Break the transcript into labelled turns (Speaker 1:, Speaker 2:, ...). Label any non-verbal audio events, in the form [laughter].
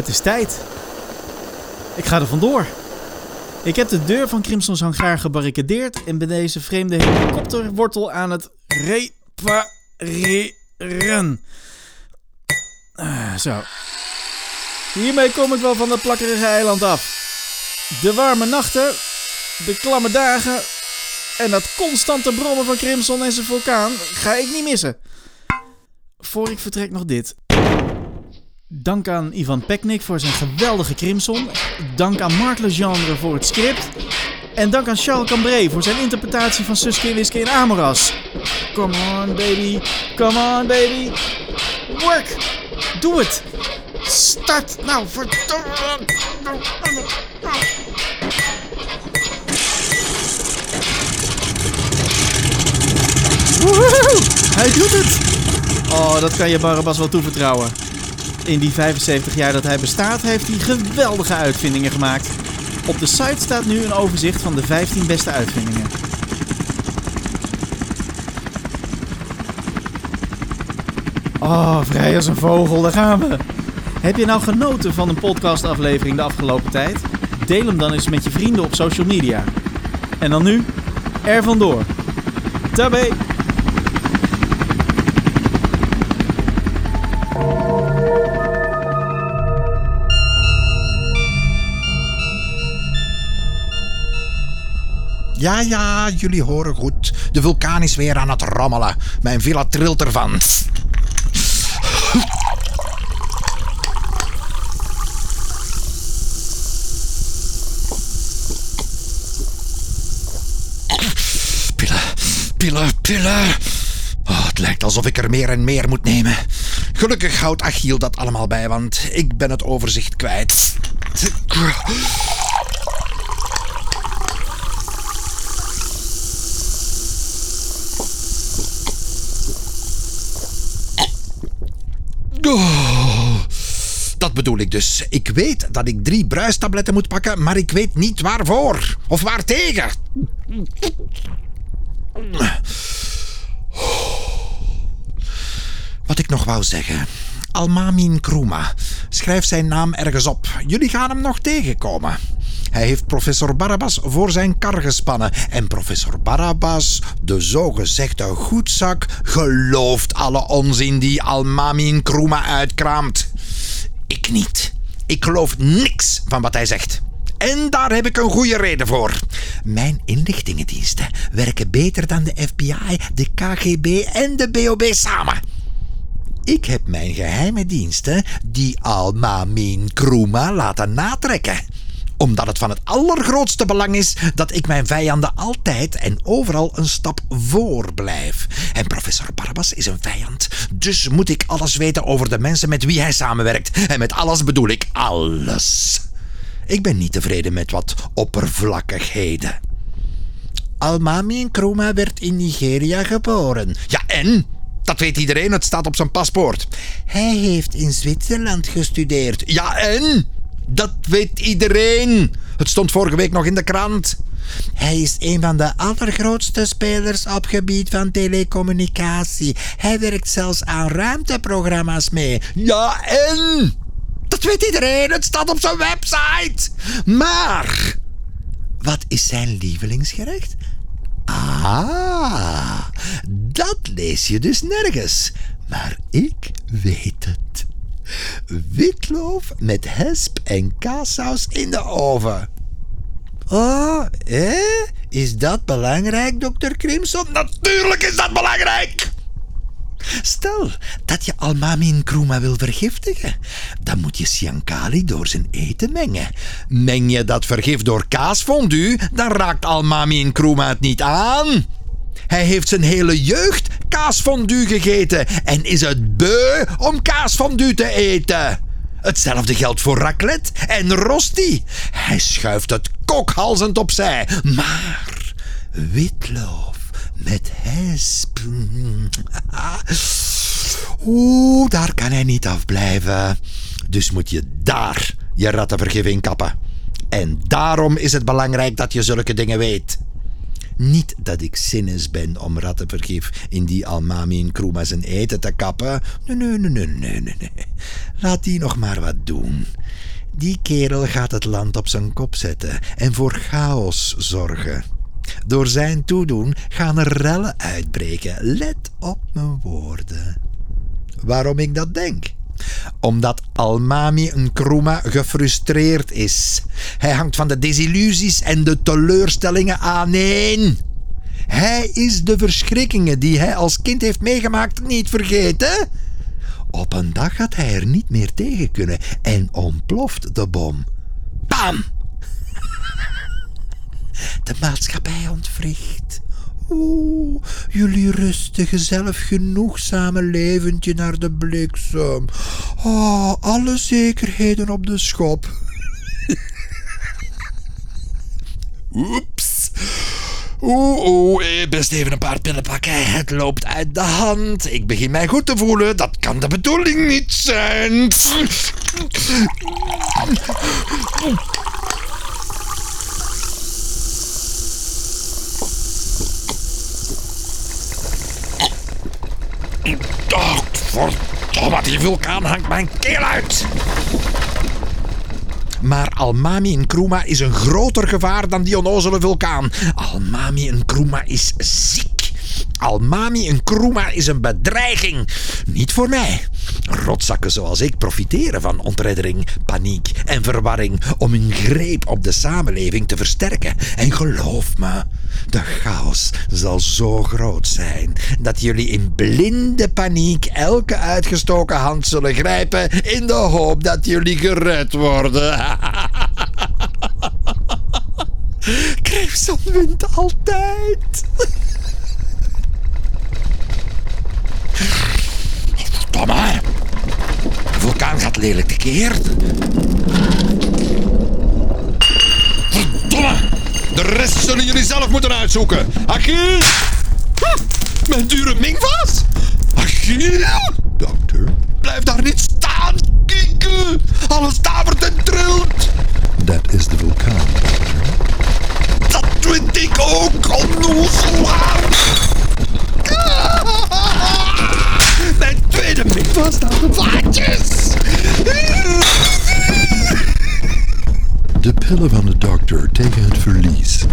Speaker 1: Het is tijd. Ik ga er vandoor. Ik heb de deur van Crimson's hangaar gebarricadeerd en ben deze vreemde helikopterwortel aan het repareren. Ah, zo. Hiermee kom ik wel van dat plakkerige eiland af. De warme nachten, de klamme dagen en dat constante brommen van Crimson en zijn vulkaan ga ik niet missen. Voor ik vertrek nog dit. Dank aan Ivan Peknik voor zijn geweldige Crimson. Dank aan Marc Legendre voor het script. En dank aan Charles Cambrai voor zijn interpretatie van Suske Wiske in Amoras. Come on baby, come on baby. Work! Doe het! Start! Nou, verdomme! Woehoe! Hij doet het! Oh, dat kan je Barabbas wel toevertrouwen. In die 75 jaar dat hij bestaat, heeft hij geweldige uitvindingen gemaakt. Op de site staat nu een overzicht van de 15 beste uitvindingen. Oh, vrij als een vogel, daar gaan we. Heb je nou genoten van een podcastaflevering de afgelopen tijd? Deel hem dan eens met je vrienden op social media. En dan nu, er vandoor. Tabé!
Speaker 2: Ja, ja, jullie horen goed. De vulkaan is weer aan het rammelen. Mijn villa trilt ervan. Pillen, pillen, pillen. Oh, het lijkt alsof ik er meer en meer moet nemen. Gelukkig houdt Achiel dat allemaal bij, want ik ben het overzicht kwijt. Oh, dat bedoel ik dus. Ik weet dat ik drie bruistabletten moet pakken, maar ik weet niet waarvoor of waartegen. Wat ik nog wou zeggen. Almamin Kruma. Schrijf zijn naam ergens op. Jullie gaan hem nog tegenkomen. Hij heeft professor Barabbas voor zijn kar gespannen. En professor Barabbas, de zogezegde goedzak, gelooft alle onzin die Almamin Kruma uitkraamt. Ik niet. Ik geloof niks van wat hij zegt. En daar heb ik een goede reden voor. Mijn inlichtingendiensten werken beter dan de FBI, de KGB en de BOB samen. Ik heb mijn geheime diensten die Almamin Kruma laten natrekken omdat het van het allergrootste belang is dat ik mijn vijanden altijd en overal een stap voor blijf. En professor Barbas is een vijand, dus moet ik alles weten over de mensen met wie hij samenwerkt. En met alles bedoel ik alles. Ik ben niet tevreden met wat oppervlakkigheden. Almami Nkrumah werd in Nigeria geboren. Ja, en? Dat weet iedereen, het staat op zijn paspoort. Hij heeft in Zwitserland gestudeerd. Ja, en? Dat weet iedereen. Het stond vorige week nog in de krant. Hij is een van de allergrootste spelers op gebied van telecommunicatie. Hij werkt zelfs aan ruimteprogramma's mee. Ja, en? Dat weet iedereen. Het staat op zijn website. Maar, wat is zijn lievelingsgerecht? Ah, dat lees je dus nergens. Maar ik weet het. Witloof met hesp en kaassaus in de oven. Oh, eh? Is dat belangrijk, dokter Crimson? Natuurlijk is dat belangrijk! Stel dat je Almamin Kruma wil vergiftigen, dan moet je Siankali door zijn eten mengen. Meng je dat vergif door kaasfondue, dan raakt Almamin Kruma het niet aan. Hij heeft zijn hele jeugd kaasfondue gegeten en is het beu om kaasfondue te eten. Hetzelfde geldt voor raclette en rosti. Hij schuift het kokhalzend opzij. Maar witloof met hesp. [laughs] Oeh, daar kan hij niet afblijven. Dus moet je daar je rattenvergif in kappen. En daarom is het belangrijk dat je zulke dingen weet. Niet dat ik zinnes ben om rattenvergif in die Almami en Kruma zijn eten te kappen. Nee, nee, nee, nee, nee, nee. Laat die nog maar wat doen. Die kerel gaat het land op zijn kop zetten en voor chaos zorgen. Door zijn toedoen gaan er rellen uitbreken. Let op mijn woorden. Waarom ik dat denk? Omdat Almami Nkrumah gefrustreerd is. Hij hangt van de desillusies en de teleurstellingen aaneen. Hij is de verschrikkingen die hij als kind heeft meegemaakt niet vergeten. Op een dag gaat hij er niet meer tegen kunnen en ontploft de bom. Bam! [laughs] De maatschappij ontwricht. Oeh, jullie rustige, zelfgenoegzame leventje naar de bliksem. Oh, alle zekerheden op de schop. Oeps. Oeh, oeh, eh, best even een paar pillen pakken. Het loopt uit de hand. Ik begin mij goed te voelen. Dat kan de bedoeling niet zijn. Oh, verdomme, die vulkaan hangt mijn keel uit. Maar Almami Nkrumah is een groter gevaar dan die onnozele vulkaan. Almami Nkrumah is ziek. Almami Nkrumah is een bedreiging. Niet voor mij. Rotzakken zoals ik profiteren van ontreddering, paniek en verwarring om hun greep op de samenleving te versterken. En geloof me, de chaos zal zo groot zijn dat jullie in blinde paniek elke uitgestoken hand zullen grijpen in de hoop dat jullie gered worden. [laughs] Crimson wint altijd. Verdomme. De vulkaan gaat lelijk. Verdomme. De rest zullen jullie zelf moeten uitzoeken. Achille! Mijn dure mingvaas! Achille! Dokter? Blijf daar niet staan! Kieken! Alles davert en trilt!
Speaker 3: Dat is de vulkaan, dokter.
Speaker 2: Dat vind ik ook, onnozelaar! Mijn tweede mingvaas staat op vaatjes!
Speaker 3: De pillen van de dokter tegen het verlies